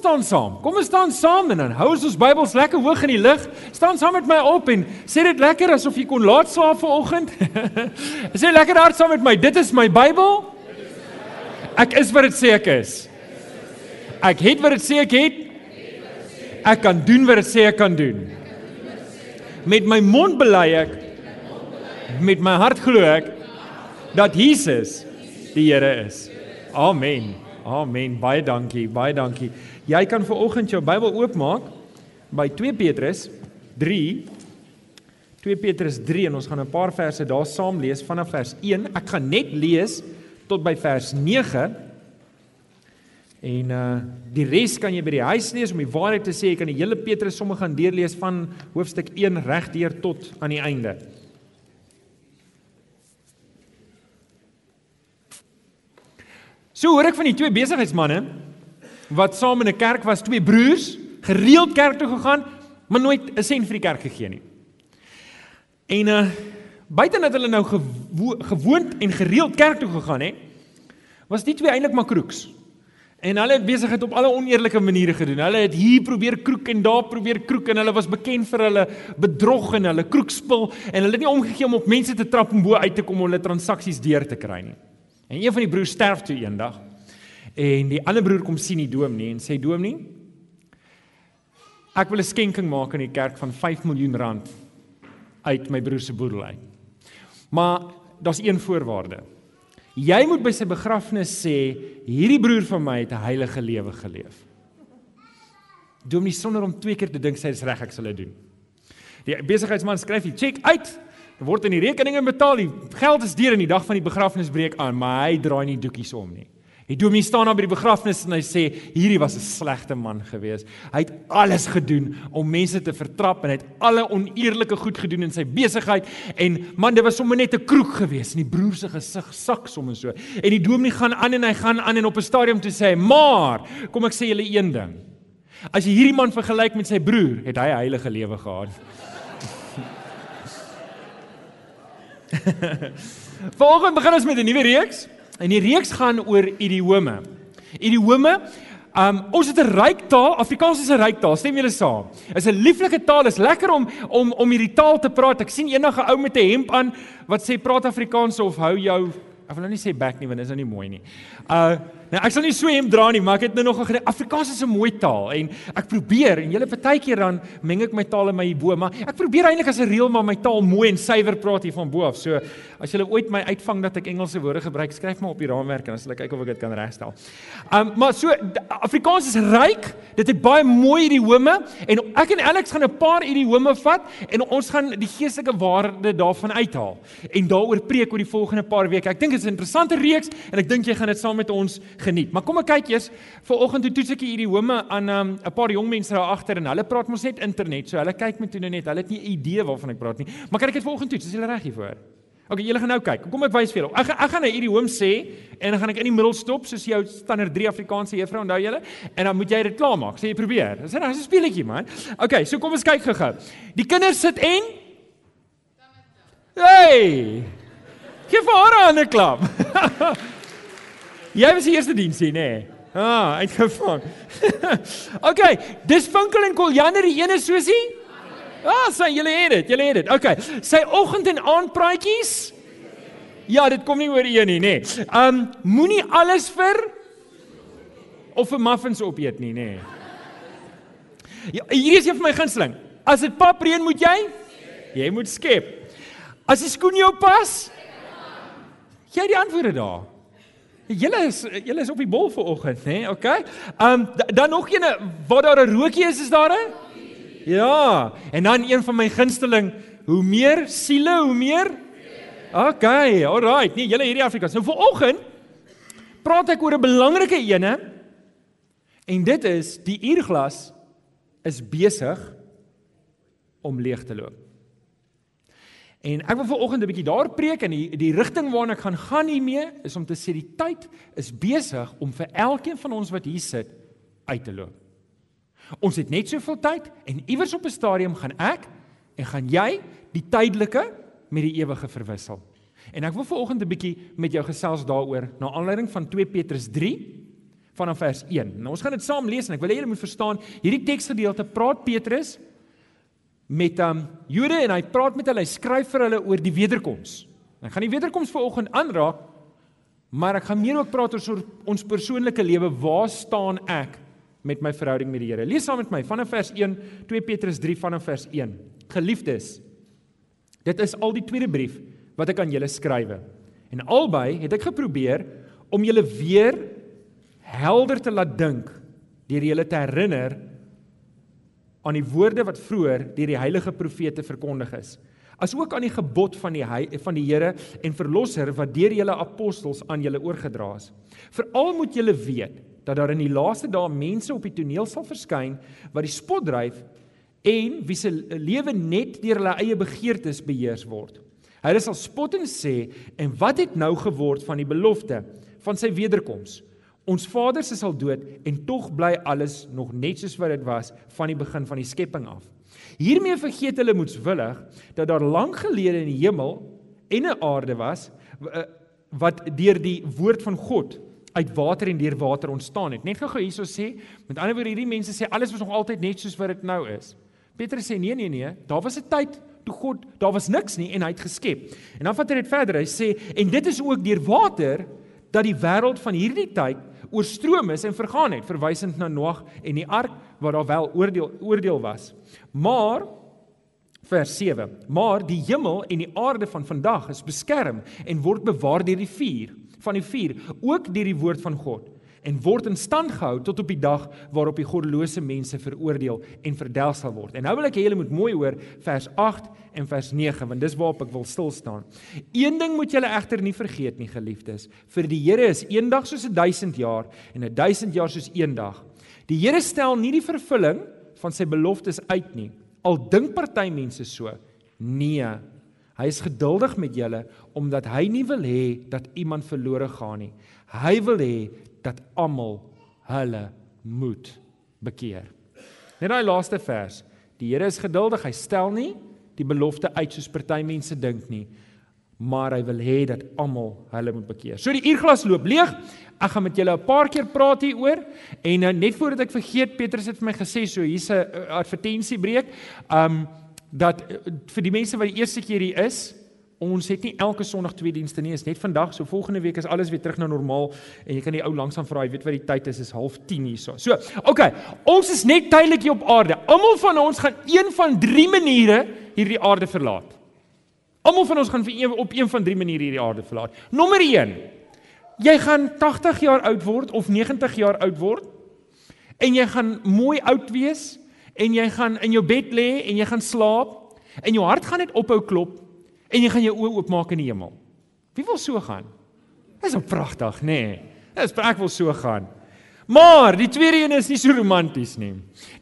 Staan saam. Kom ons staan saam en dan hou ons ons Bybels lekker hoog in die lug. Staan saam met my op en sê dit lekker asof jy kon laat slaap vanoggend. sê lekker hard saam met my. Dit is my Bybel. Ek is wat dit sê ek is. Ek het wat dit sê ek het. Ek kan doen wat dit sê ek kan doen. Met my mond bely ek met my hart glo ek dat Jesus die Here is. Amen. Amen. Baie dankie. Baie dankie. Jy kan ver oggend jou Bybel oopmaak by 2 Petrus 3 2 Petrus 3 en ons gaan 'n paar verse daar saam lees vanaf vers 1. Ek gaan net lees tot by vers 9. En uh die res kan jy by die huis lees om die waarheid te sê. Jy kan die hele Petrus somme gaan deurlees van hoofstuk 1 regdeur tot aan die einde. So hoor ek van die twee besigheidsmense wat saam in 'n kerk was, twee broers, gereeld kerk toe gegaan, maar nooit 'n sent vir die kerk gegee nie. En uh buite dat hulle nou gewo gewoond en gereeld kerk toe gegaan het, was die twee eintlik maar kroeks. En hulle het besigheid op alle oneerlike maniere gedoen. Hulle het hier probeer kroek en daar probeer kroek en hulle was bekend vir hulle bedrog en hulle kroekspil en hulle het nie omgegee om op mense te trap om bo uit te kom om hulle transaksies deur te kry nie. En een van die broers sterf toe eendag. En die ander broer kom sien die dominee en sê dominee, ek wil 'n skenking maak aan die kerk van 5 miljoen rand uit my broer se boedel uit. Maar daar's een voorwaarde. Jy moet by sy begrafnis sê hierdie broer van my het 'n heilige lewe geleef. Dominee sonder om twee keer te dink sê dis reg ek sal dit doen. Die besigheidsman skryf die cheque uit word in die rekeninge betaal. Die geld is deur in die dag van die begrafnis breek aan, maar hy draai nie doekies om nie. Die dominee staan daar by die begrafnis en hy sê hierdie was 'n slegte man gewees. Hy het alles gedoen om mense te vertrap en hy het alle oneerlike goed gedoen in sy besigheid en man dit was sommer net 'n kroeg gewees en die broer se gesig sak sommer so. En die dominee gaan aan en hy gaan aan en op 'n stadium toe sê hy: "Maar, kom ek sê julle een ding. As jy hierdie man vergelyk met sy broer, het hy 'n heilige lewe gehad." Vanoggend begin ons met 'n nuwe reeks. En die reeks gaan oor idiome. Idiome Um ons het 'n ryk taal, Afrikaans is 'n ryk taal, stem julle saam? Is 'n lieflike taal, is lekker om om om hierdie taal te praat. Ek sien 'n ou met 'n hemp aan wat sê praat Afrikaans of hou jou Ek wil nou nie sê back nie want dit is nou nie mooi nie. Uh nou ek sal nie so hem dra nie, maar ek het nou nog gedink Afrikaans is 'n mooi taal en ek probeer en julle partykeer dan meng ek my taal in my hierbo, maar ek probeer eintlik as 'n reël maar my taal mooi en suiwer praat hier van bo af. So as julle ooit my uitvang dat ek Engelse woorde gebruik, skryf maar op die raamwerk en dan sal ek kyk of ek dit kan regstel. Um maar so Afrikaans is ryk, dit het baie mooi idiome en ek en Alex gaan 'n paar idiome vat en ons gaan die geestelike waarde daarvan uithaal en daaroor preek oor die volgende paar weke. Ek dink is 'n interessante reeks en ek dink jy gaan dit saam met ons geniet. Maar kom ek kyk eers vir oggend toe toets ek hierdie home aan 'n um, paar jong mense daar agter en hulle praat mos net internet. So hulle kyk met toe net. Hulle het nie 'n idee waarvan ek praat nie. Maar kan ek dit vir oggend toets? Is julle reg hiervoor? OK, julle gaan nou kyk. Kom ek wys vir julle. Ek ek gaan nou hierdie home sê en dan gaan ek in die middel stop soos jou standaard 3 Afrikaanse juffrou onthou julle en dan moet jy dit klaarmaak. Sê jy probeer. Dis 'n speletjie man. OK, so kom ons kyk gou-gou. Die kinders sit en Hey! Gee vir haar 'n klap. Jy was die eerste diens hier, nê? Nee. Ah, uitgevang. okay, dis Vinkel en Koljander die ene sosie? Ah, sien julle het dit, julle het dit. Okay. Sy oggend en aand praatjies? Ja, dit kom nie oor een nie, nê. Nee. Um moenie alles vir of vir muffins opeet nie, nê. Nee. Ja, hier is een van my gunsteling. As dit pap reën moet jy? Jy moet skep. As die skoen jou pas? Jy het die antwoorde daar. Julle is julle is op die bol vir oggend, nê? Nee? Okay. Um dan nog eene waar daar 'n rookie is, is daar 'n? Ja. En dan een van my gunsteling, hoe meer siele, hoe meer Okay, alright. Nee, julle hierdie Afrikaans. Nou vir oggend praat ek oor 'n belangrike ene en dit is die uurglas is besig om leeg te loop. En ek wil vanoggend 'n bietjie daar preek en die die rigting waarna ek gaan gaan hiermee is om te sê die tyd is besig om vir elkeen van ons wat hier sit uit te loop. Ons het net soveel tyd en iewers op 'n stadium gaan ek en gaan jy die tydelike met die ewige verwissel. En ek wil vanoggend 'n bietjie met jou gesels daaroor na aanleiding van 2 Petrus 3 vanaf vers 1. Nou ons gaan dit saam lees en ek wil hê julle moet verstaan, hierdie teksgedeelte praat Petrus met um Jode en hy praat met hulle, hy skryf vir hulle oor die wederkoms. Ek gaan die wederkoms vanoggend aanraak, maar ek gaan meer ook praat oor ons persoonlike lewe. Waar staan ek met my verhouding met die Here? Lees saam met my vanaf vers 1, 2 Petrus 3 vanaf vers 1. Geliefdes, dit is al die tweede brief wat ek aan julle skrywe. En albei het ek geprobeer om julle weer helder te laat dink deur julle te herinner aan die woorde wat vroeër deur die heilige profete verkondig is asook aan die gebod van die van die Here en verlosser wat deur julle apostels aan julle oorgedra is. Veral moet julle weet dat daar in die laaste dae mense op die toneel sal verskyn wat die spot dryf en wie se lewe net deur hulle eie begeertes beheers word. Hulle sal spot en sê en wat het nou geword van die belofte van sy wederkoms? Ons vaders is al dood en tog bly alles nog net soos wat dit was van die begin van die skepping af. Hiermee vergeet hulle moetswillig dat daar lank gelede in die hemel en 'n aarde was eh, wat deur die woord van God uit water en deur water ontstaan het. Net gou hierso sê, met ander woorde hierdie mense sê alles was nog altyd net soos wat dit nou is. Petrus sê nee nee nee, daar was 'n tyd toe God, daar was niks nie en hy het geskep. En dan vat hy dit verder. Hy sê en dit is ook deur water dat die wêreld van hierdie tyd oorstroom is en vergaan het, verwysend na Noag en die ark waar daar wel oordeel oordeel was. Maar vers 7. Maar die hemel en die aarde van vandag is beskerm en word bewaar deur die vuur van die vuur, ook deur die woord van God en word in stand gehou tot op die dag waarop die goddelose mense veroordeel en verdel sal word. En nou wil ek hê julle moet mooi hoor vers 8 en vers 9 want dis waarop ek wil stil staan. Een ding moet julle egter nie vergeet nie, geliefdes. Vir die Here is een dag soos 'n 1000 jaar en 'n 1000 jaar soos een dag. Die Here stel nie die vervulling van sy beloftes uit nie. Al dink party mense so. Nee. Hy is geduldig met julle omdat hy nie wil hê dat iemand verlore gaan nie. Hy wil hê dat almal hulle moet bekeer. Net daai laaste vers. Die Here is geduldig. Hy stel nie die belofte uit soos party mense dink nie, maar hy wil hê dat almal hulle moet bekeer. So die uurglas loop leeg. Ek gaan met julle 'n paar keer praat hieroor en uh, net voordat ek vergeet, Petrus het vir my gesê so hier's 'n uh, advertensiebreek. Um dat uh, vir die mense wat die eerste keer hier is, Ons het nie elke Sondag twee dienste nie, is net vandag. So volgende week is alles weer terug na normaal en jy kan die ou langsaan vra, jy weet wat die tyd is, is 0.30 hierso. So, okay, ons is net tydelik hier op aarde. Almal van ons gaan een van drie maniere hierdie aarde verlaat. Almal van ons gaan vir een, op een van drie maniere hierdie aarde verlaat. Nommer 1. Jy gaan 80 jaar oud word of 90 jaar oud word en jy gaan mooi oud wees en jy gaan in jou bed lê en jy gaan slaap en jou hart gaan net ophou klop en jy gaan jou oë oopmaak in die hemel. Wie wil so gaan? Dis op pragtig, nê? Nee. Dis ek wil so gaan. Maar die tweede een is nie so romanties nie.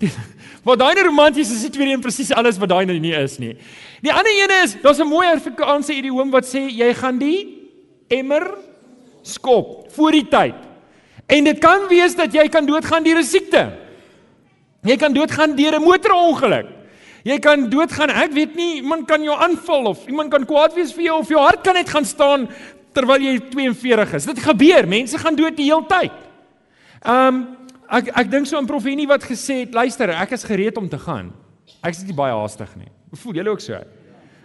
Die, wat daai romanties is, die tweede een presies alles wat daai nie is nie. Die ander een is, daar's 'n mooi Afrikaanse idiom wat sê jy gaan die emmer skop voor die tyd. En dit kan wees dat jy kan doodgaan deur 'n siekte. Jy kan doodgaan deur 'n motorongeluk. Jy kan doodgaan. Ek weet nie, iemand kan jou aanval of iemand kan kwaad wees vir jou of jou hart kan net gaan staan terwyl jy 42 is. Dit gebeur. Mense gaan dood die hele tyd. Um ek ek dink so aan Prof Henny wat gesê het, luister, ek is gereed om te gaan. Ek is nie baie haastig nie. Voel julle ook so?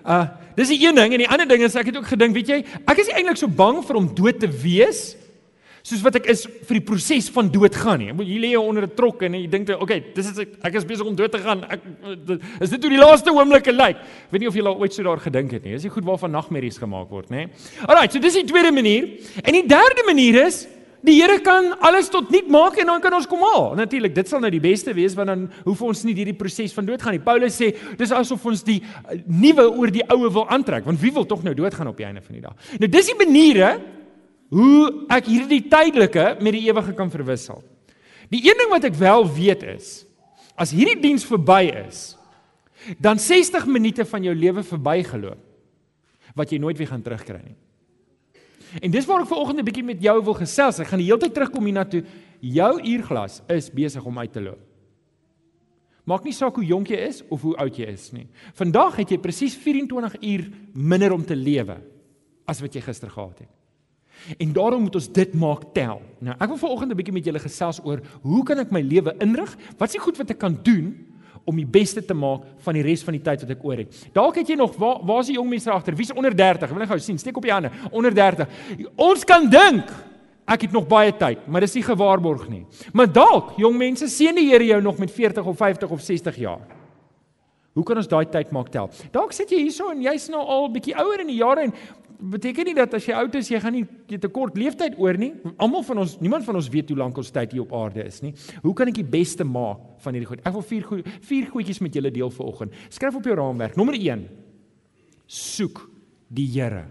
Uh dis die een ding en die ander ding is ek het ook gedink, weet jy, ek is nie eintlik so bang vir om dood te wees soos wat ek is vir die proses van dood gaan nie. Jy lê onder 'n trok en jy dink, "Oké, okay, dis is ek, ek is besig om dood te gaan. Ek is dit hoe die laaste oomblikke lyk." Weet nie of jy al ooit so daar gedink het nie. Dis nie goed waarvan nagmerries gemaak word, nê? Alraai, so dis die tweede manier. En die derde manier is Die Here kan alles tot nul maak en dan kan ons kom haal. Natuurlik, dit sal nou die beste wees want dan hoef ons nie hierdie proses van dood gaan nie. Paulus sê dis asof ons die uh, nuwe oor die ou wil aantrek, want wie wil tog nou dood gaan op die einde van die dag? Nou dis die maniere hoe ek hierdie tydelike met die ewige kan verwissel. Die een ding wat ek wel weet is, as hierdie diens verby is, dan 60 minute van jou lewe verbygeloop. wat jy nooit weer gaan terugkry nie. En dis waar ek vanoggend 'n bietjie met jou wil gesels. Ek gaan die hele tyd terugkom hiernatoe. Jou uurglas is besig om uit te loop. Maak nie saak hoe jonk jy is of hoe oud jy is nie. Vandag het jy presies 24 uur minder om te lewe as wat jy gister gehad het. En daarom moet ons dit maak tel. Nou, ek wil vanoggend 'n bietjie met julle gesels oor hoe kan ek my lewe inrig? Wat is die goed wat ek kan doen om die beste te maak van die res van die tyd wat ek oor het? Dalk het jy nog waar waar is die jong mense agter? Wie's onder 30? Ek wil net gou sien, steek op die hande. Onder 30. Ons kan dink ek het nog baie tyd, maar dis nie gewaarborg nie. Maar dalk, jong mense, sien die Here jou nog met 40 of 50 of 60 jaar. Hoe kan ons daai tyd maak tel? Dalk sit jy hierso en jy's nou al bietjie ouer in die jare en beteken nie dat as jy oud is jy gaan nie jy te kort leeftyd oor nie. Almal van ons, niemand van ons weet hoe lank ons tyd hier op aarde is nie. Hoe kan ek die beste maak van hierdie goed? Ek wil vier goeie vier goedjies met julle deel vanoggend. Skryf op jou raamwerk. Nommer 1. Soek die Here.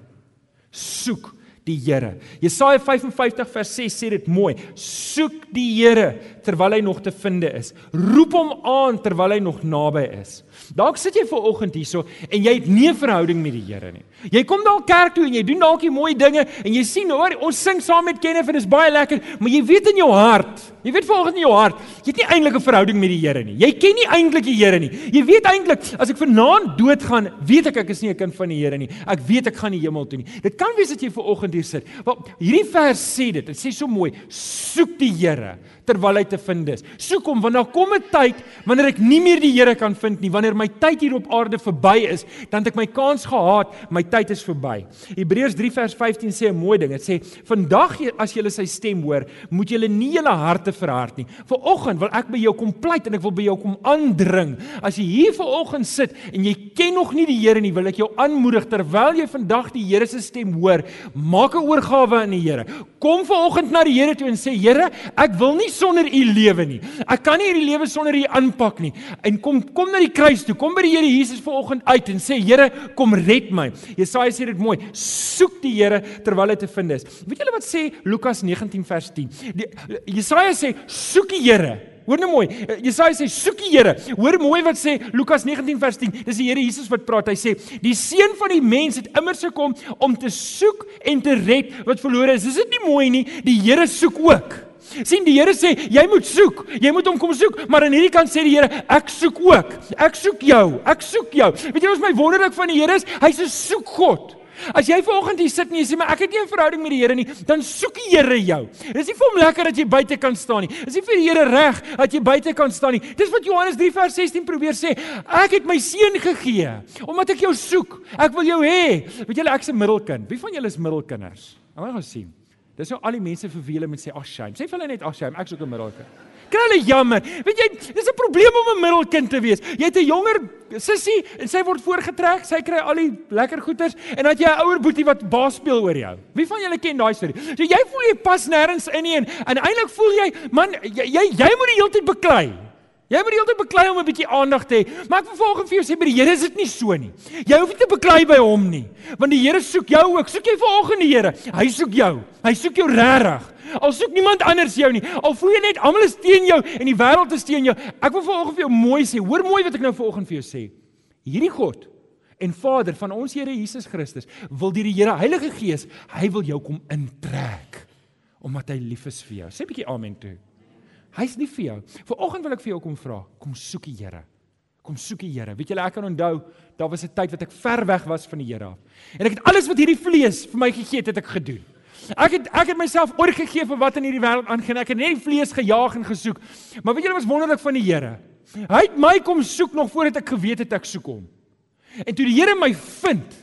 Soek die Here. Jesaja 55 vers 6 sê dit mooi. Soek die Here terwyl hy nog te vind is. Roep hom aan terwyl hy nog naby is. Dalk sit jy ver oggend hierso en jy het nie 'n verhouding met die Here nie. Jy kom dalk kerk toe en jy doen dalk die mooi dinge en jy sien hoor ons sing saam met Kenneth en dit is baie lekker, maar jy weet in jou hart, jy weet vanoggend in jou hart, jy het nie eintlik 'n verhouding met die Here nie. Jy ken nie eintlik die Here nie. Jy weet eintlik as ek vanaand doodgaan, weet ek ek is nie 'n kind van die Here nie. Ek weet ek gaan die hemel toe nie. Dit kan wees dat jy ver oggend hier sit. Want hierdie vers sê dit. Dit sê so mooi: soek die Here terwyl hy te vind is. Soek hom want daar kom 'n tyd wanneer ek nie meer die Here kan vind nie, wanneer my tyd hier op aarde verby is, dan het ek my kans gehad, my tyd is verby. Hebreërs 3 vers 15 sê 'n mooi ding. Dit sê: "Vandag as jy sy stem hoor, moet jy nie julle harte verhard nie." Vanoggend wil ek by jou kom pleit en ek wil by jou kom aandring. As jy hier vanoggend sit en jy ken nog nie die Here nie, wil ek jou aanmoedig terwyl jy vandag die Here se stem hoor, maak 'n oorgawe aan die Here. Kom vanoggend na die Here toe en sê: "Here, ek wil nie sonder U lewe nie. Ek kan nie hierdie lewe sonder U aanpak nie." En kom kom na die kruis toe. Kom by die Here Jesus vanoggend uit en sê: "Here, kom red my." Jesaja sê dit mooi: "Soek die Here terwyl hy te vind is." Weet julle wat sê Lukas 19 vers 10? Die, Jesaja sê: "Soek die Here." Hoor nou mooi. Jesaja sê soek die Here. Hoor mooi wat sê Lukas 19 vers 10. Dis die Here Jesus wat praat. Hy sê die seun van die mens het immers gekom om te soek en te red wat verlore is. Is dit nie mooi nie? Die Here soek ook. sien die Here sê jy moet soek. Jy moet hom kom soek, maar aan hierdie kant sê die Here ek soek ook. Ek soek jou. Ek soek jou. Weet jy wat my wonderlik van die Here is? Hy's 'n soek God. As jy vanoggend hier sit en jy sê maar ek het nie 'n verhouding met die Here nie, dan soek die Here jou. Dis nie vir hom lekker dat jy buite kan staan nie. Dis nie vir die Here reg dat jy buite kan staan nie. Dis wat Johannes 3 vers 16 probeer sê. Ek het my seun gegee omdat ek jou soek. Ek wil jou hê. Weet julle ek's 'n middelkind. Wie van julle is middelkinders? Ons gaan sien. Dis nou al die mense vir wie hulle moet sê ag shame. Sê vir hulle net ag shame, ek soek 'n middelkind. Kry hulle jammer. Weet jy, dis 'n probleem om 'n middelkind te wees. Jy het 'n jonger sussie en sy word voorgetrek, sy kry al die lekker goeders en dan jy 'n ouer boetie wat baas speel oor jou. Wie van julle ken daai storie? So jy voel jy pas nêrens in nie en, en eintlik voel jy, man, jy jy, jy moet die hele tyd beklei. Jy moet die hele tyd beklei om 'n bietjie aandag te hê. Maar ek wil volgens vir jou sê by die Here is dit nie so nie. Jy hoef nie te beklei by hom nie, want die Here soek jou ook. Soek jy vanoggend die Here? Hy soek jou. Hy soek jou regtig. Al soek niemand anders jou nie. Al voel jy net almal is teen jou en die wêreld is teen jou. Ek wil vanoggend vir jou mooi sê. Hoor mooi wat ek nou vanoggend vir jou sê. Hierdie God en Vader van ons Here Jesus Christus wil deur die Here Heilige Gees, hy wil jou kom intrek omdat hy lief is vir jou. Sê 'n bietjie amen toe. Hy's nie vir jou. Vanoggend wil ek vir jou kom vra, kom soek die Here. Kom soek die Here. Weet julle ek kan onthou, daar was 'n tyd wat ek ver weg was van die Here af. En ek het alles wat hierdie vlees vir my gegee het, het ek gedoen. Ek het ek het myself oorgegee vir wat in hierdie wêreld aangaan. Ek het net die vlees gejaag en gesoek. Maar weet julle wat wonderlik van die Here? Hy het my kom soek nog voordat ek geweet het ek soek hom. En toe die Here my vind,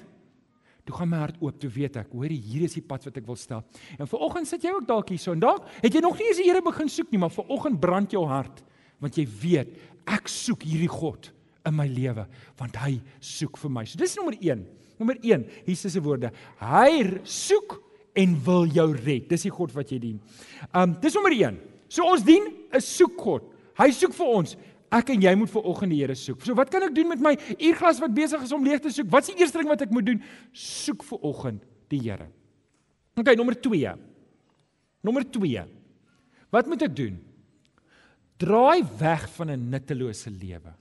Toe gaan my hart oop, toe weet ek, hoor hier is die pad wat ek wil stap. En vanoggend sit jy ook dalk hier so en dalk het jy nog nie eens die Here begin soek nie, maar vanoggend brand jou hart want jy weet ek soek hierdie God in my lewe want hy soek vir my. So dis nommer 1. Nommer 1, Jesus se woorde. Hy soek en wil jou red. Dis die God wat jy dien. Um dis nommer 1. So ons dien 'n soek God. Hy soek vir ons. Ek en jy moet vir oggend die Here soek. So wat kan ek doen met my uurglas wat besig is om leeg te soek? Wat is die eerste ding wat ek moet doen? Soek vir oggend die Here. OK, nommer 2. Nommer 2. Wat moet ek doen? Draai weg van 'n nuttelose lewe.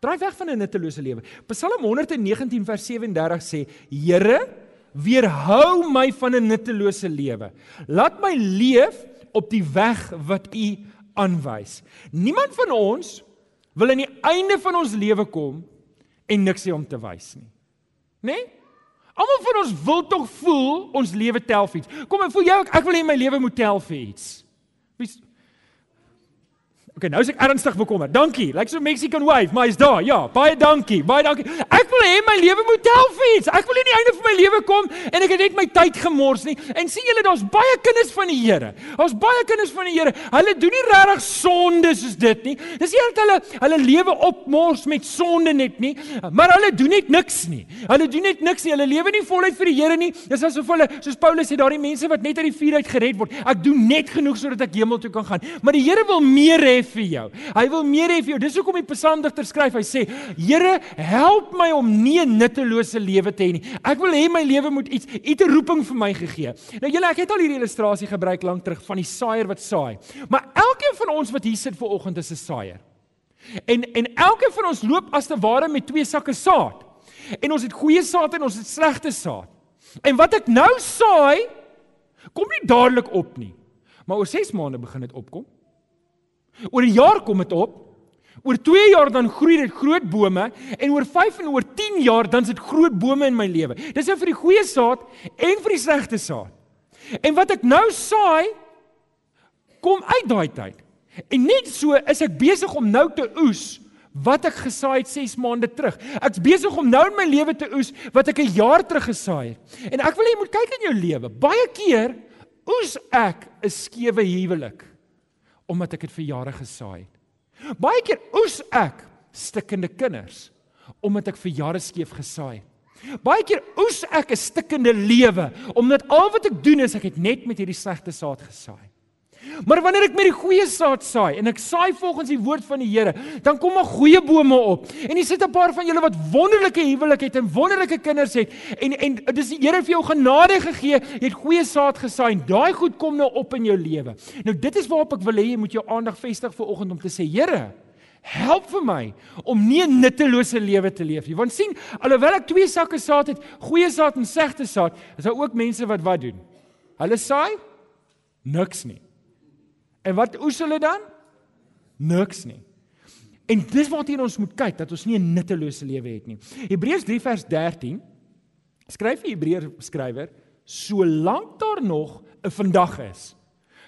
Draai weg van 'n nuttelose lewe. Psalm 119 vers 37 sê: Here, weerhou my van 'n nuttelose lewe. Laat my leef op die weg wat U aanwys. Niemand van ons wil aan die einde van ons lewe kom en niks hê om te wys nie. Né? Nee? Almal van ons wil tog voel ons lewe tel vir iets. Kom ek voel jou ek, ek wil hê my lewe moet tel vir iets. Wie Okay, nou is ek ernstig bekommerd. Dankie. Lyk like so Mexican wave, maar is daar. Ja, baie dankie. Baie dankie. Ek wil hê my lewe moet tel vir iets. Ek wil nie aan die einde van my lewe kom en ek het net my tyd gemors nie. En sien julle, daar's baie kinders van die Here. Daar's baie kinders van die Here. Hulle doen nie regtig sonde soos dit nie. Dis nie dat hulle hulle lewe opmors met sonde net nie, maar hulle doen net niks nie. Hulle doen net niks nie. Hulle lewe nie voluit vir die Here nie. Dis asof hulle, soos Paulus sê, daardie mense wat net uit die vuur uit gered word. Ek doen net genoeg sodat ek hemel toe kan gaan. Maar die Here wil meer hê vir jou. Hy wil meer hê vir jou. Dis hoekom die psalmdigter skryf. Hy sê: "Here, help my om nie 'n nuttelose lewe te hê nie. Ek wil hê my lewe moet iets, iets 'n roeping vir my gegee." Nou julle, ek het al hierdie illustrasie gebruik lank terug van die saaier wat saai. Maar elkeen van ons wat hier sit ver oggend is 'n saaier. En en elkeen van ons loop as te ware met twee sakke saad. En ons het goeie saad en ons het slegte saad. En wat ek nou saai, kom nie dadelik op nie. Maar oor 6 maande begin dit opkom. Oor 'n jaar kom dit op. Oor 2 jaar dan groei dit groot bome en oor 5 en oor 10 jaar dan is dit groot bome in my lewe. Dis nou vir die goeie saad en vir die slegte saad. En wat ek nou saai kom uit daai tyd. En net so is ek besig om nou te oes wat ek gesaai het 6 maande terug. Ek's besig om nou in my lewe te oes wat ek 'n jaar terug gesaai het. En ek wil hê jy moet kyk in jou lewe. Baie keer oes ek 'n skewe huwelik omdat ek dit vir jare gesaai het. Baie keer oes ek stikkende kinders omdat ek vir jare skeef gesaai het. Baie keer oes ek 'n stikkende lewe omdat al wat ek doen is ek het net met hierdie slegte saad gesaai. Maar wanneer ek met die goeie saad saai en ek saai volgens die woord van die Here, dan kom maar goeie bome op. En jy sit 'n paar van julle wat wonderlike huwelik het en wonderlike kinders het en en dis die Here vir jou genade gegee, jy het goeie saad gesaai en daai goed kom nou op in jou lewe. Nou dit is waarop ek wil hê jy moet jou aandag vestig vir oggend om te sê, Here, help vir my om nie 'n nuttelose lewe te leef nie. Want sien, alhoewel ek twee sakke saad het, goeie saad en slegte saad, is daar ook mense wat wat doen? Hulle saai niks nie. En wat oes hulle dan? Niks nie. En dis waarteen ons moet kyk dat ons nie 'n nuttelose lewe het nie. Hebreërs 3 vers 13 skryf die Hebreër skrywer, solank daar nog 'n vandag is,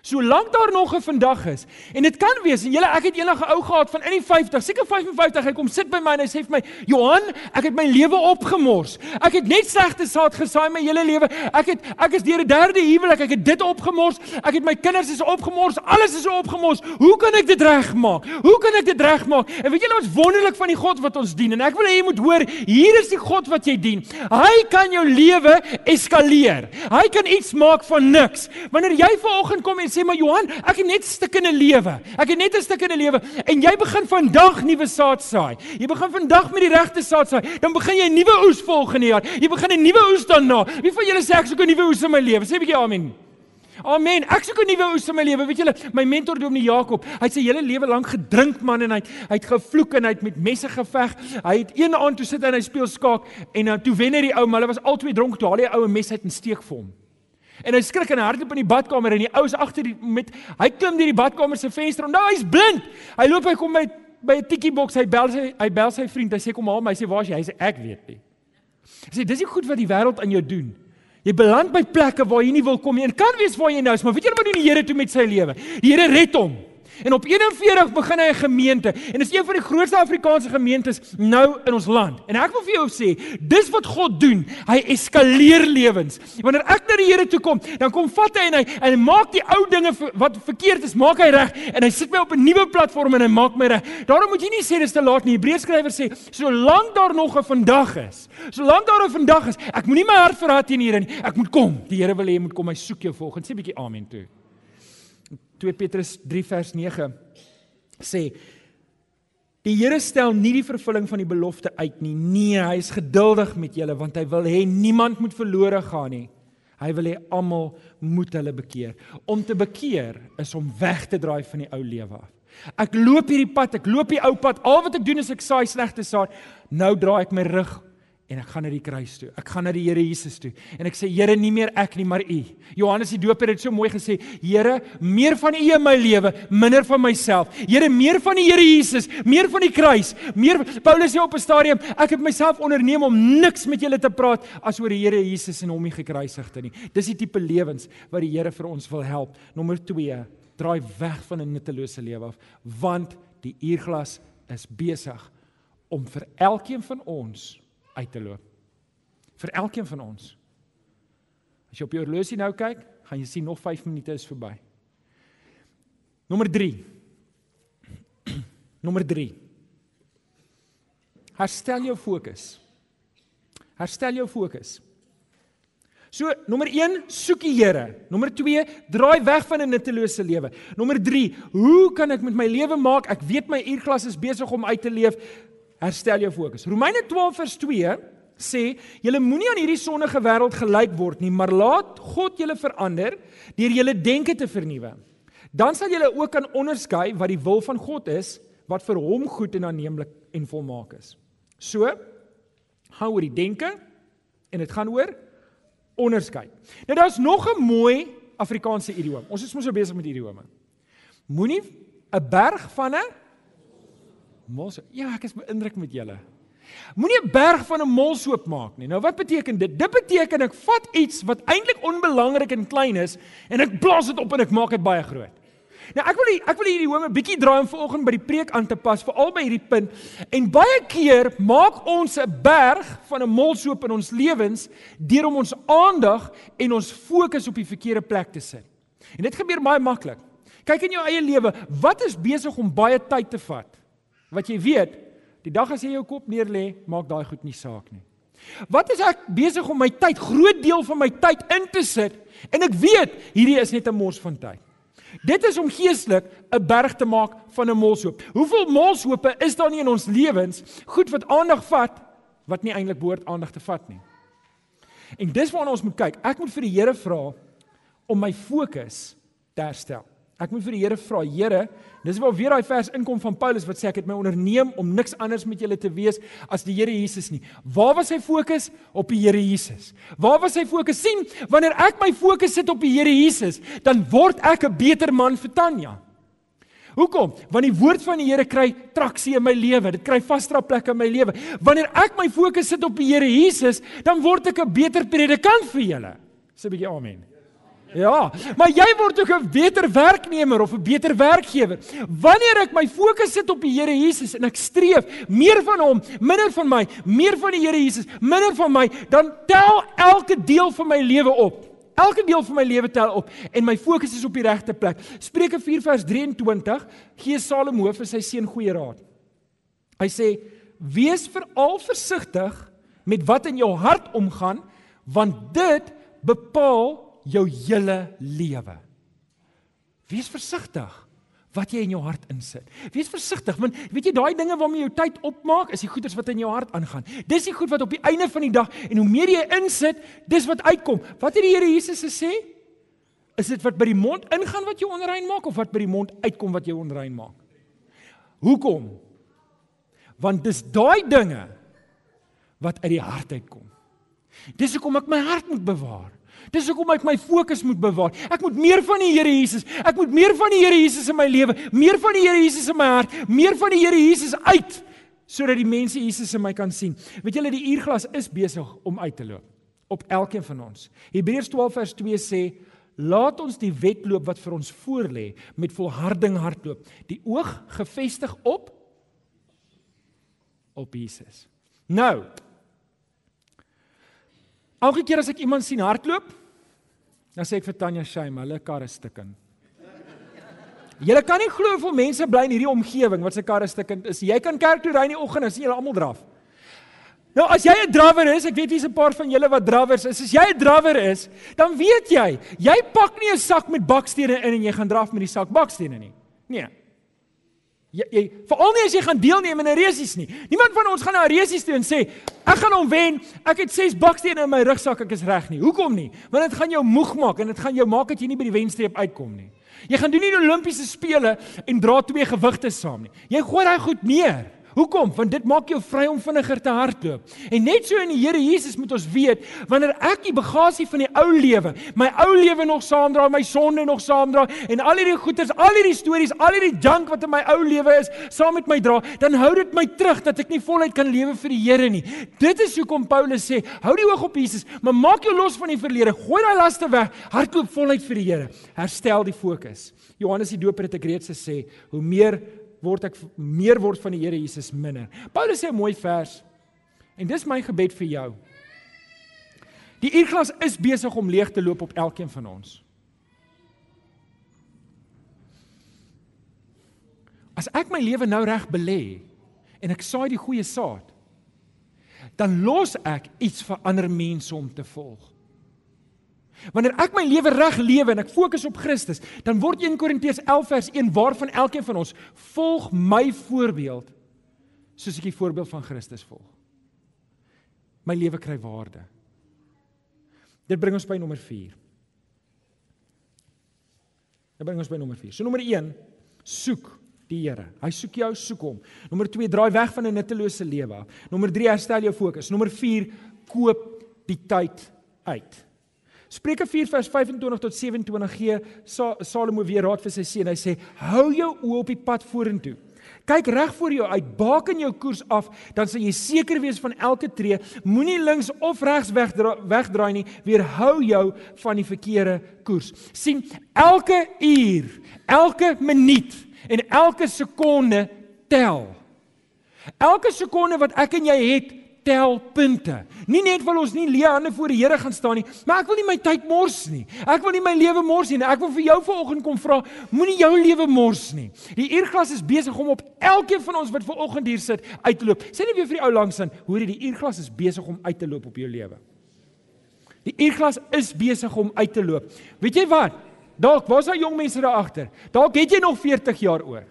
Solank daar nog 'n vandag is. En dit kan wees en julle ek het enige ou gehad van in die 50, seker 55, hy kom sit by my en hy sê vir my, "Johan, ek het my lewe opgemors. Ek het net slegte saad gesaai my hele lewe. Ek het ek is deur 'n derde huwelik, ek het dit opgemors. Ek het my kinders is opgemors. Alles is opgemors. Hoe kan ek dit regmaak? Hoe kan ek dit regmaak?" En weet julle wat wonderlik van die God wat ons dien? En ek wil hê jy moet hoor, hier is die God wat jy dien. Hy kan jou lewe eskaleer. Hy kan iets maak van niks. Wanneer jy vanoggend kom en sê maar Johan, ek het net 'n stuk in 'n lewe. Ek het net 'n stuk in 'n lewe en jy begin vandag nuwe saad saai. Jy begin vandag met die regte saad saai. Dan begin jy 'n nuwe oes volgende jaar. Jy begin 'n nuwe oes daarna. Wie van julle sê ek soek 'n nuwe oes in my lewe? Sê 'n bietjie amen. Amen. Ek soek 'n nuwe oes in my lewe. Weet julle, my mentor Dominee Jakob, hy het sy hele lewe lank gedrink man en hy hy het gevloek en hy het met messe geveg. Hy het een aand toe sit en hy speel skaak en dan toe wen hy die ou, maar hulle was albei dronk toe haal hy 'n ou mes uit en steek vir hom. En hy skrik en hardloop in die badkamer en die ou is agter die met hy klim deur die badkamer se venster en nou hy's blind. Hy loop hy kom by by 'n tikkie boks, hy bel sy hy bel sy vriend. Hy sê kom haal my. Hy sê waar's jy? Hy sê ek weet nie. Hy sê dis nie goed wat die wêreld aan jou doen. Jy beland by plekke waar jy nie wil kom nie. En kan wees waar jy nou is, maar weet jy wat doen die Here toe met sy lewe? Die Here red hom. En op 41 begin hy 'n gemeente en dit is een van die grootste Afrikaanse gemeentes nou in ons land. En ek wil vir jou sê, dis wat God doen. Hy eskaleer lewens. Wanneer ek na die Here toe kom, dan kom vat hy en hy en hy maak die ou dinge wat verkeerd is, maak hy reg en hy sit my op 'n nuwe platform en hy maak my reg. Daarom moet jy nie sê dis te laat nie. Hebreërs skrywer sê, solank daar nog 'n vandag is, solank daar 'n vandag is, ek moenie my hart verhard teen hierdie nie. Ek moet kom. Die Here wil hê jy moet kom. Hy soek jou volgens. Sê 'n bietjie amen toe. 2 Petrus 3 vers 9 sê Die Here stel nie die vervulling van die belofte uit nie. Nee, hy is geduldig met julle want hy wil hê niemand moet verlore gaan nie. Hy wil hê almal moet hulle bekeer. Om te bekeer is om weg te draai van die ou lewe af. Ek loop hierdie pad, ek loop die ou pad. Al wat ek doen is ek saai slegte saad. Nou draai ek my rug en ek gaan na die kruis toe. Ek gaan na die Here Jesus toe. En ek sê Here, nie meer ek nie, maar U. Johannes die Doper het so mooi gesê, Here, meer van U in my lewe, minder van myself. Here, meer van die Here Jesus, meer van die kruis. Meer Paulus sê op 'n stadium, ek het myself onderneem om niks met julle te praat as oor die Here Jesus en hom nie gekruisigde nie. Dis die tipe lewens wat die Here vir ons wil help. Nommer 2, draai weg van 'n nuttelose lewe af, want die uurglas is besig om vir elkeen van ons uit te loop. Vir elkeen van ons. As jy op jou horlosie nou kyk, gaan jy sien nog 5 minute is verby. Nommer 3. Nommer 3. Herstel jou fokus. Herstel jou fokus. So, nommer 1, soek die Here. Nommer 2, draai weg van 'n nuttelose lewe. Nommer 3, hoe kan ek met my lewe maak? Ek weet my uurglas is besig om uit te leef herstel jou fokus. Romeine 12 vers 2 sê: "Julle moenie aan hierdie sondige wêreld gelyk word nie, maar laat God julle verander deur julle denke te vernuwe. Dan sal julle ook kan onderskei wat die wil van God is, wat vir hom goed en aanneemlik en volmaak is." So, hou oor die denke en dit gaan oor onderskei. Nou daar's nog 'n mooi Afrikaanse idiom. Ons is mos so besig met idiome. Moenie 'n berg van 'n Mos. Ja, ek is beïndruk met julle. Moenie 'n berg van 'n molsoop maak nie. Nou wat beteken dit? Dit beteken ek vat iets wat eintlik onbelangrik en klein is en ek blaas dit op en ek maak dit baie groot. Nou ek wil ek wil hierdie home 'n bietjie draai om vanoggend by die preek aan te pas veral by hierdie punt. En baie keer maak ons 'n berg van 'n molsoop in ons lewens deur om ons aandag en ons fokus op die verkeerde plek te sit. En dit gebeur baie maklik. Kyk in jou eie lewe, wat is besig om baie tyd te vat? Wat jy weet, die dag as jy jou kop neerlê, maak daai goed nie saak nie. Wat is ek besig om my tyd, groot deel van my tyd in te sit en ek weet hierdie is net 'n mors van tyd. Dit is om geestelik 'n berg te maak van 'n molshoop. Hoeveel molshope is daar nie in ons lewens goed wat aandag vat wat nie eintlik behoort aandag te vat nie. En dis waarna ons moet kyk. Ek moet vir die Here vra om my fokus te herstel. Ek moet vir die Here vra, Here, dis waar weer daai vers inkom van Paulus wat sê ek het my onderneem om niks anders met julle te wees as die Here Jesus nie. Waar was sy fokus? Op die Here Jesus. Waar was sy fokus? sien, wanneer ek my fokus sit op die Here Jesus, dan word ek 'n beter man vir Tanya. Hoekom? Want die woord van die Here kry traksie in my lewe. Dit kry vasdra plek in my lewe. Wanneer ek my fokus sit op die Here Jesus, dan word ek 'n beter predikant vir julle. Sê 'n bietjie amen. Ja, maar jy word ook 'n beter werknemer of 'n beter werkgewer. Wanneer ek my fokus sit op die Here Jesus en ek streef meer van hom, minder van my, meer van die Here Jesus, minder van my, dan tel elke deel van my lewe op. Elke deel van my lewe tel op en my fokus is op die regte plek. Spreuke 4 vers 23 gee Salomo vir sy seun goeie raad. Hy sê: "Wees veral versigtig met wat in jou hart omgaan, want dit bepaal jou hele lewe. Wees versigtig wat jy in jou hart insit. Wees versigtig want weet jy daai dinge waarmee jy jou tyd opmaak is die goeders wat in jou hart aangaan. Dis die goed wat op die einde van die dag en hoe meer jy insit, dis wat uitkom. Wat het die Here Jesus gesê? Is dit wat by die mond ingaan wat jou onrein maak of wat by die mond uitkom wat jou onrein maak? Hoekom? Want dis daai dinge wat uit die hart uitkom. Dis hoekom ek my hart moet bewaar. Dis hoekom ek my fokus moet bewaar. Ek moet meer van die Here Jesus. Ek moet meer van die Here Jesus in my lewe, meer van die Here Jesus in my hart, meer van die Here Jesus uit sodat die mense Jesus in my kan sien. Weet julle die uurglas is besig om uit te loop op elkeen van ons. Hebreërs 12 vers 2 sê Laat ons die wedloop wat vir ons voorlê met volharding hardloop. Die oog gefestig op op Jesus. Nou, Elke keer as ek iemand sien hardloop, dan sê ek vir Tanya Shame, hulle kar is stikken. Julle kan nie glo hoeveel mense bly in hierdie omgewing wat se kar is stikken is. Jy kan kerk toe ry in die oggend en sien julle almal draf. Nou as jy 'n drawer is, ek weet hier's 'n paar van julle wat drawers is. As jy 'n drawer is, dan weet jy, jy pak nie 'n sak met bakstene in en jy gaan draf met die sak bakstene nie. Nee. Jy, jy veral nie as jy gaan deelneem in 'n resies nie. Niemand van ons gaan na 'n resies toe en sê ek gaan hom wen. Ek het 6 bakstene in my rugsak, ek is reg nie. Hoekom nie? Want dit gaan jou moeg maak en dit gaan jou maak dat jy nie by die wenstreep uitkom nie. Jy gaan doen nie die Olimpiese spele en dra twee gewigte saam nie. Jy gooi daai goed neer. Hoekom? Want dit maak jou vry om vinniger te hardloop. En net so in die Here Jesus moet ons weet, wanneer ek die bagasie van die ou lewe, my ou lewe nog saamdra, my sonde nog saamdra en al hierdie goeters, al hierdie stories, al hierdie junk wat in my ou lewe is, saam met my dra, dan hou dit my terug dat ek nie voluit kan lewe vir die Here nie. Dit is hoekom Paulus sê, hou die oog op Jesus, maar maak jou los van die verlede, gooi daai laste weg, hardloop voluit vir die Here. Herstel die fokus. Johannes die Doper het ek reeds gesê, hoe meer word ek meer word van die Here Jesus minder. Paulus sê 'n mooi vers. En dis my gebed vir jou. Die uurglas is besig om leeg te loop op elkeen van ons. As ek my lewe nou reg belê en ek saai die goeie saad, dan los ek iets vir ander mense om te volg. Wanneer ek my lewe reg lewe en ek fokus op Christus, dan word 1 Korintiërs 11 vers 1 waarvan elkeen van ons volg my voorbeeld soos ek die voorbeeld van Christus volg. My lewe kry waarde. Dit bring ons by nommer 4. Dit bring ons by nommer 4. So nommer 1, soek die Here. Hy soek jou, soek hom. Nommer 2, draai weg van 'n nuttelose lewe. Nommer 3, herstel jou fokus. Nommer 4, koop die tyd uit. Spreuke 4 vers 25 tot 27 gee Salomo weer raad vir sy seun. Hy sê: "Hou jou oë op die pad vorentoe. Kyk reg voor jou uit, baken jou koers af, dan sal jy seker wees van elke tree. Moenie links of regs wegdraai, wegdraai nie. Weerhou jou van die verkeerde koers. sien elke uur, elke minuut en elke sekonde tel. Elke sekonde wat ek en jy het, tel punte. Nie net wil ons nie leë hande voor die Here gaan staan nie, maar ek wil nie my tyd mors nie. Ek wil nie my lewe mors nie. Ek wil vir jou vanoggend kom vra, moenie jou lewe mors nie. Die uurglas is besig om op elkeen van ons wat vanoggend hier sit uit te loop. Sê net weer vir die ou langs aan, hoor jy die uurglas is besig om uit te loop op jou lewe. Die uurglas is besig om uit te loop. Weet jy wat? Dalk was daar jong mense daar agter. Dalk het jy nog 40 jaar oor.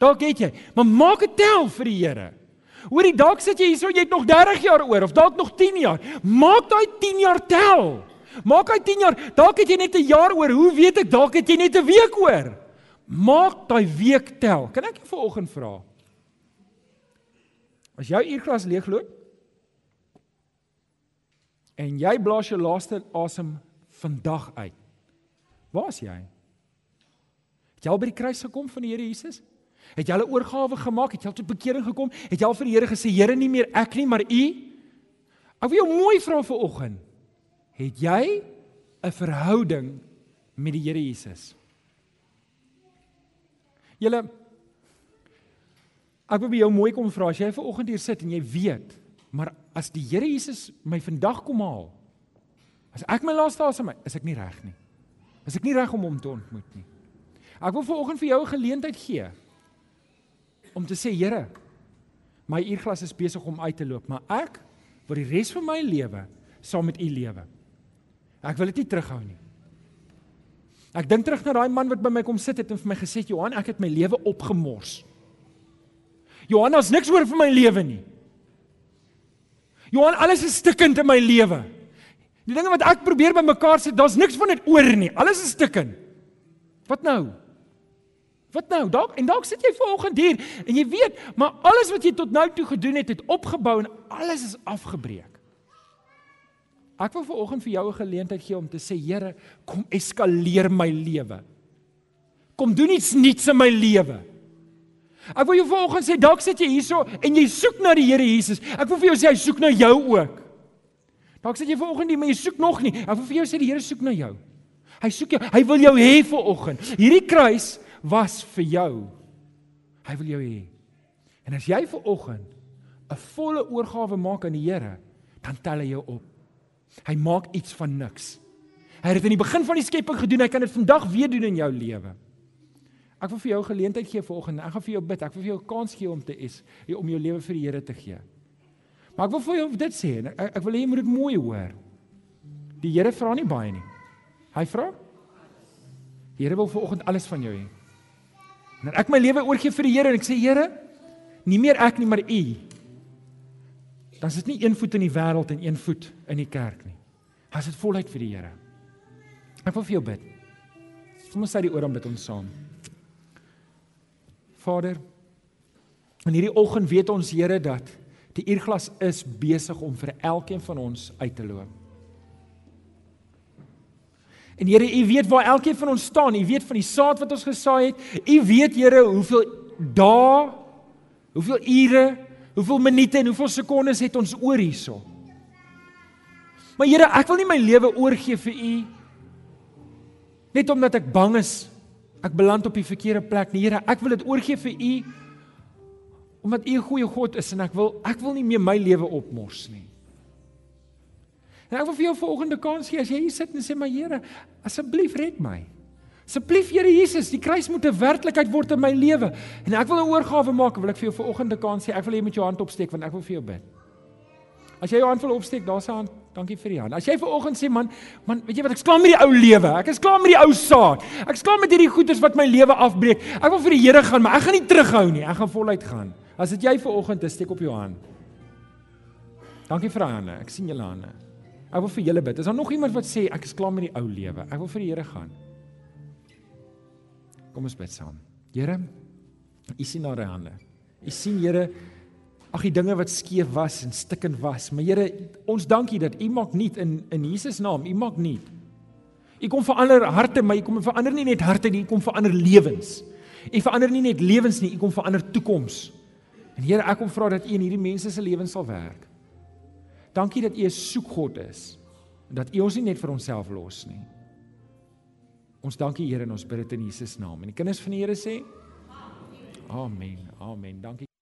Dalk het jy, maar maak dit tel vir die Here. Hoorie, dalk sit jy hierso, jy het nog 30 jaar oor of dalk nog 10 jaar. Maak daai 10 jaar tel. Maak daai 10 jaar, dalk het jy net 'n jaar oor. Hoe weet ek dalk het jy net 'n week oor? Maak daai week tel. Kan ek jou vanoggend vra? As jou uurglas leegloop en jy blaas jou laaste asem vandag uit. Waar is jy? Het jy al by die kruis gekom van die Here Jesus? Het jy 'n oorgawe gemaak? Het jy tot bekering gekom? Het jy al vir die Here gesê, Here, nie meer ek nie, maar U? Ek wil jou mooi vra vir oggend. Het jy 'n verhouding met die Here Jesus? Julle Ek wil by jou mooi kom vra as jy ver oggend hier sit en jy weet, maar as die Here Jesus my vandag kom haal, as ek my laaste asem uit, is ek nie reg nie. Is ek nie reg om hom te ontmoet nie. Ek wil ver oggend vir jou 'n geleentheid gee om te sê Here, my uurglas is besig om uit te loop, maar ek vir die res van my lewe saam met U lewe. Ek wil dit nie terughou nie. Ek dink terug na daai man wat by my kom sit het en vir my gesê het Johan, ek het my lewe opgemors. Johan, daar's niks oor vir my lewe nie. Johan, alles is stikkend in my lewe. Die dinge wat ek probeer bymekaar sit, daar's niks van dit oor nie. Alles is stikkend. Wat nou? Wat nou? Dalk en dalk sit jy vanoggend hier en jy weet, maar alles wat jy tot nou toe gedoen het, het opgebou en alles is afgebreek. Ek wil vanoggend vir jou 'n geleentheid gee om te sê, Here, kom eskaleer my lewe. Kom doen iets nuuts in my lewe. Ek wil jou vanoggend sê, dalk sit jy hierso en jy soek na die Here Jesus. Ek wil vir jou sê hy soek na jou ook. Dalk sit jy vanoggend hier maar jy soek nog nie. Ek wil vir jou sê die Here soek na jou. Hy soek jou. Hy wil jou hê vanoggend. Hierdie kruis was vir jou. Hy wil jou hê. En as jy ver oggend 'n volle oorgawe maak aan die Here, dan tel hy jou op. Hy maak iets van niks. Hy het dit in die begin van die skepping gedoen, hy kan dit vandag weer doen in jou lewe. Ek wil vir jou geleentheid gee vanoggend. Ek gaan vir jou bid. Ek wil vir jou 'n kans gee om te is om jou lewe vir die Here te gee. Maar ek wil vir jou dit sê en ek, ek wil hê jy moet dit mooi hoor. Die Here vra nie baie nie. Hy vra Die Here wil vanoggend alles van jou hê. En ek my lewe oorgee vir die Here en ek sê Here, nie meer ek nie, maar U. Dan is dit nie een voet in die wêreld en een voet in die kerk nie. As dit voluit vir die Here. Ek wil vir jou bid. Kom ons sê die oor om bid ons saam. Vader, in hierdie oggend weet ons Here dat die uurglas is besig om vir elkeen van ons uit te loop. En Here, U weet waar elkeen van ons staan. U weet van die saad wat ons gesaai het. U weet Here hoeveel dae, hoeveel ure, hoeveel minute en hoeveel sekondes het ons oor hierso. Maar Here, ek wil nie my lewe oorgee vir U net omdat ek bang is ek beland op die verkeerde plek nie. Here, ek wil dit oorgee vir U omdat U 'n goeie God is en ek wil ek wil nie meer my lewe opmors nie. En ek wil vir jou volgende kans gee as jy hier sit en sê maar Here, asseblief red my. Asseblief Here Jesus, die kruis moet 'n werklikheid word in my lewe. En ek wil 'n oorgawe maak, wil ek vir jou volgende kans gee. Ek wil hê jy moet jou hand opsteek want ek wil vir jou bid. As jy jou hand wil opsteek, daar's 'n hand. Dankie vir die hand. As jy vanoggend sê man, man, weet jy wat, ek is klaar met die ou lewe. Ek is klaar met die ou saad. Ek is klaar met hierdie goeders wat my lewe afbreek. Ek wil vir die Here gaan, maar ek gaan nie terughou nie. Ek gaan voluit gaan. As dit jy vanoggend is, steek op jou hand. Dankie vir daai hande. Ek sien julle hande. Ek wil vir julle bid. Is daar nog iemand wat sê ek is klaar met die ou lewe? Ek wil vir die Here gaan. Kom ons bid saam. Here, U sien na daai hande. U sien Here ag die dinge wat skeef was en stikkend was. Maar Here, ons dankie dat U maak nuut in in Jesus naam. U maak nuut. U kom verander harte, maar U kom verander nie net harte nie, U kom verander lewens. U verander nie net lewens nie, U kom verander toekoms. En Here, ek kom vra dat U in hierdie mense se lewens sal werk. Dankie dat U 'n soekgod is. Dat U ons nie net vir onsself los nie. Ons dankie Here en ons bid dit in Jesus naam. En die kinders van die Here sê Amen. Amen. Dankie.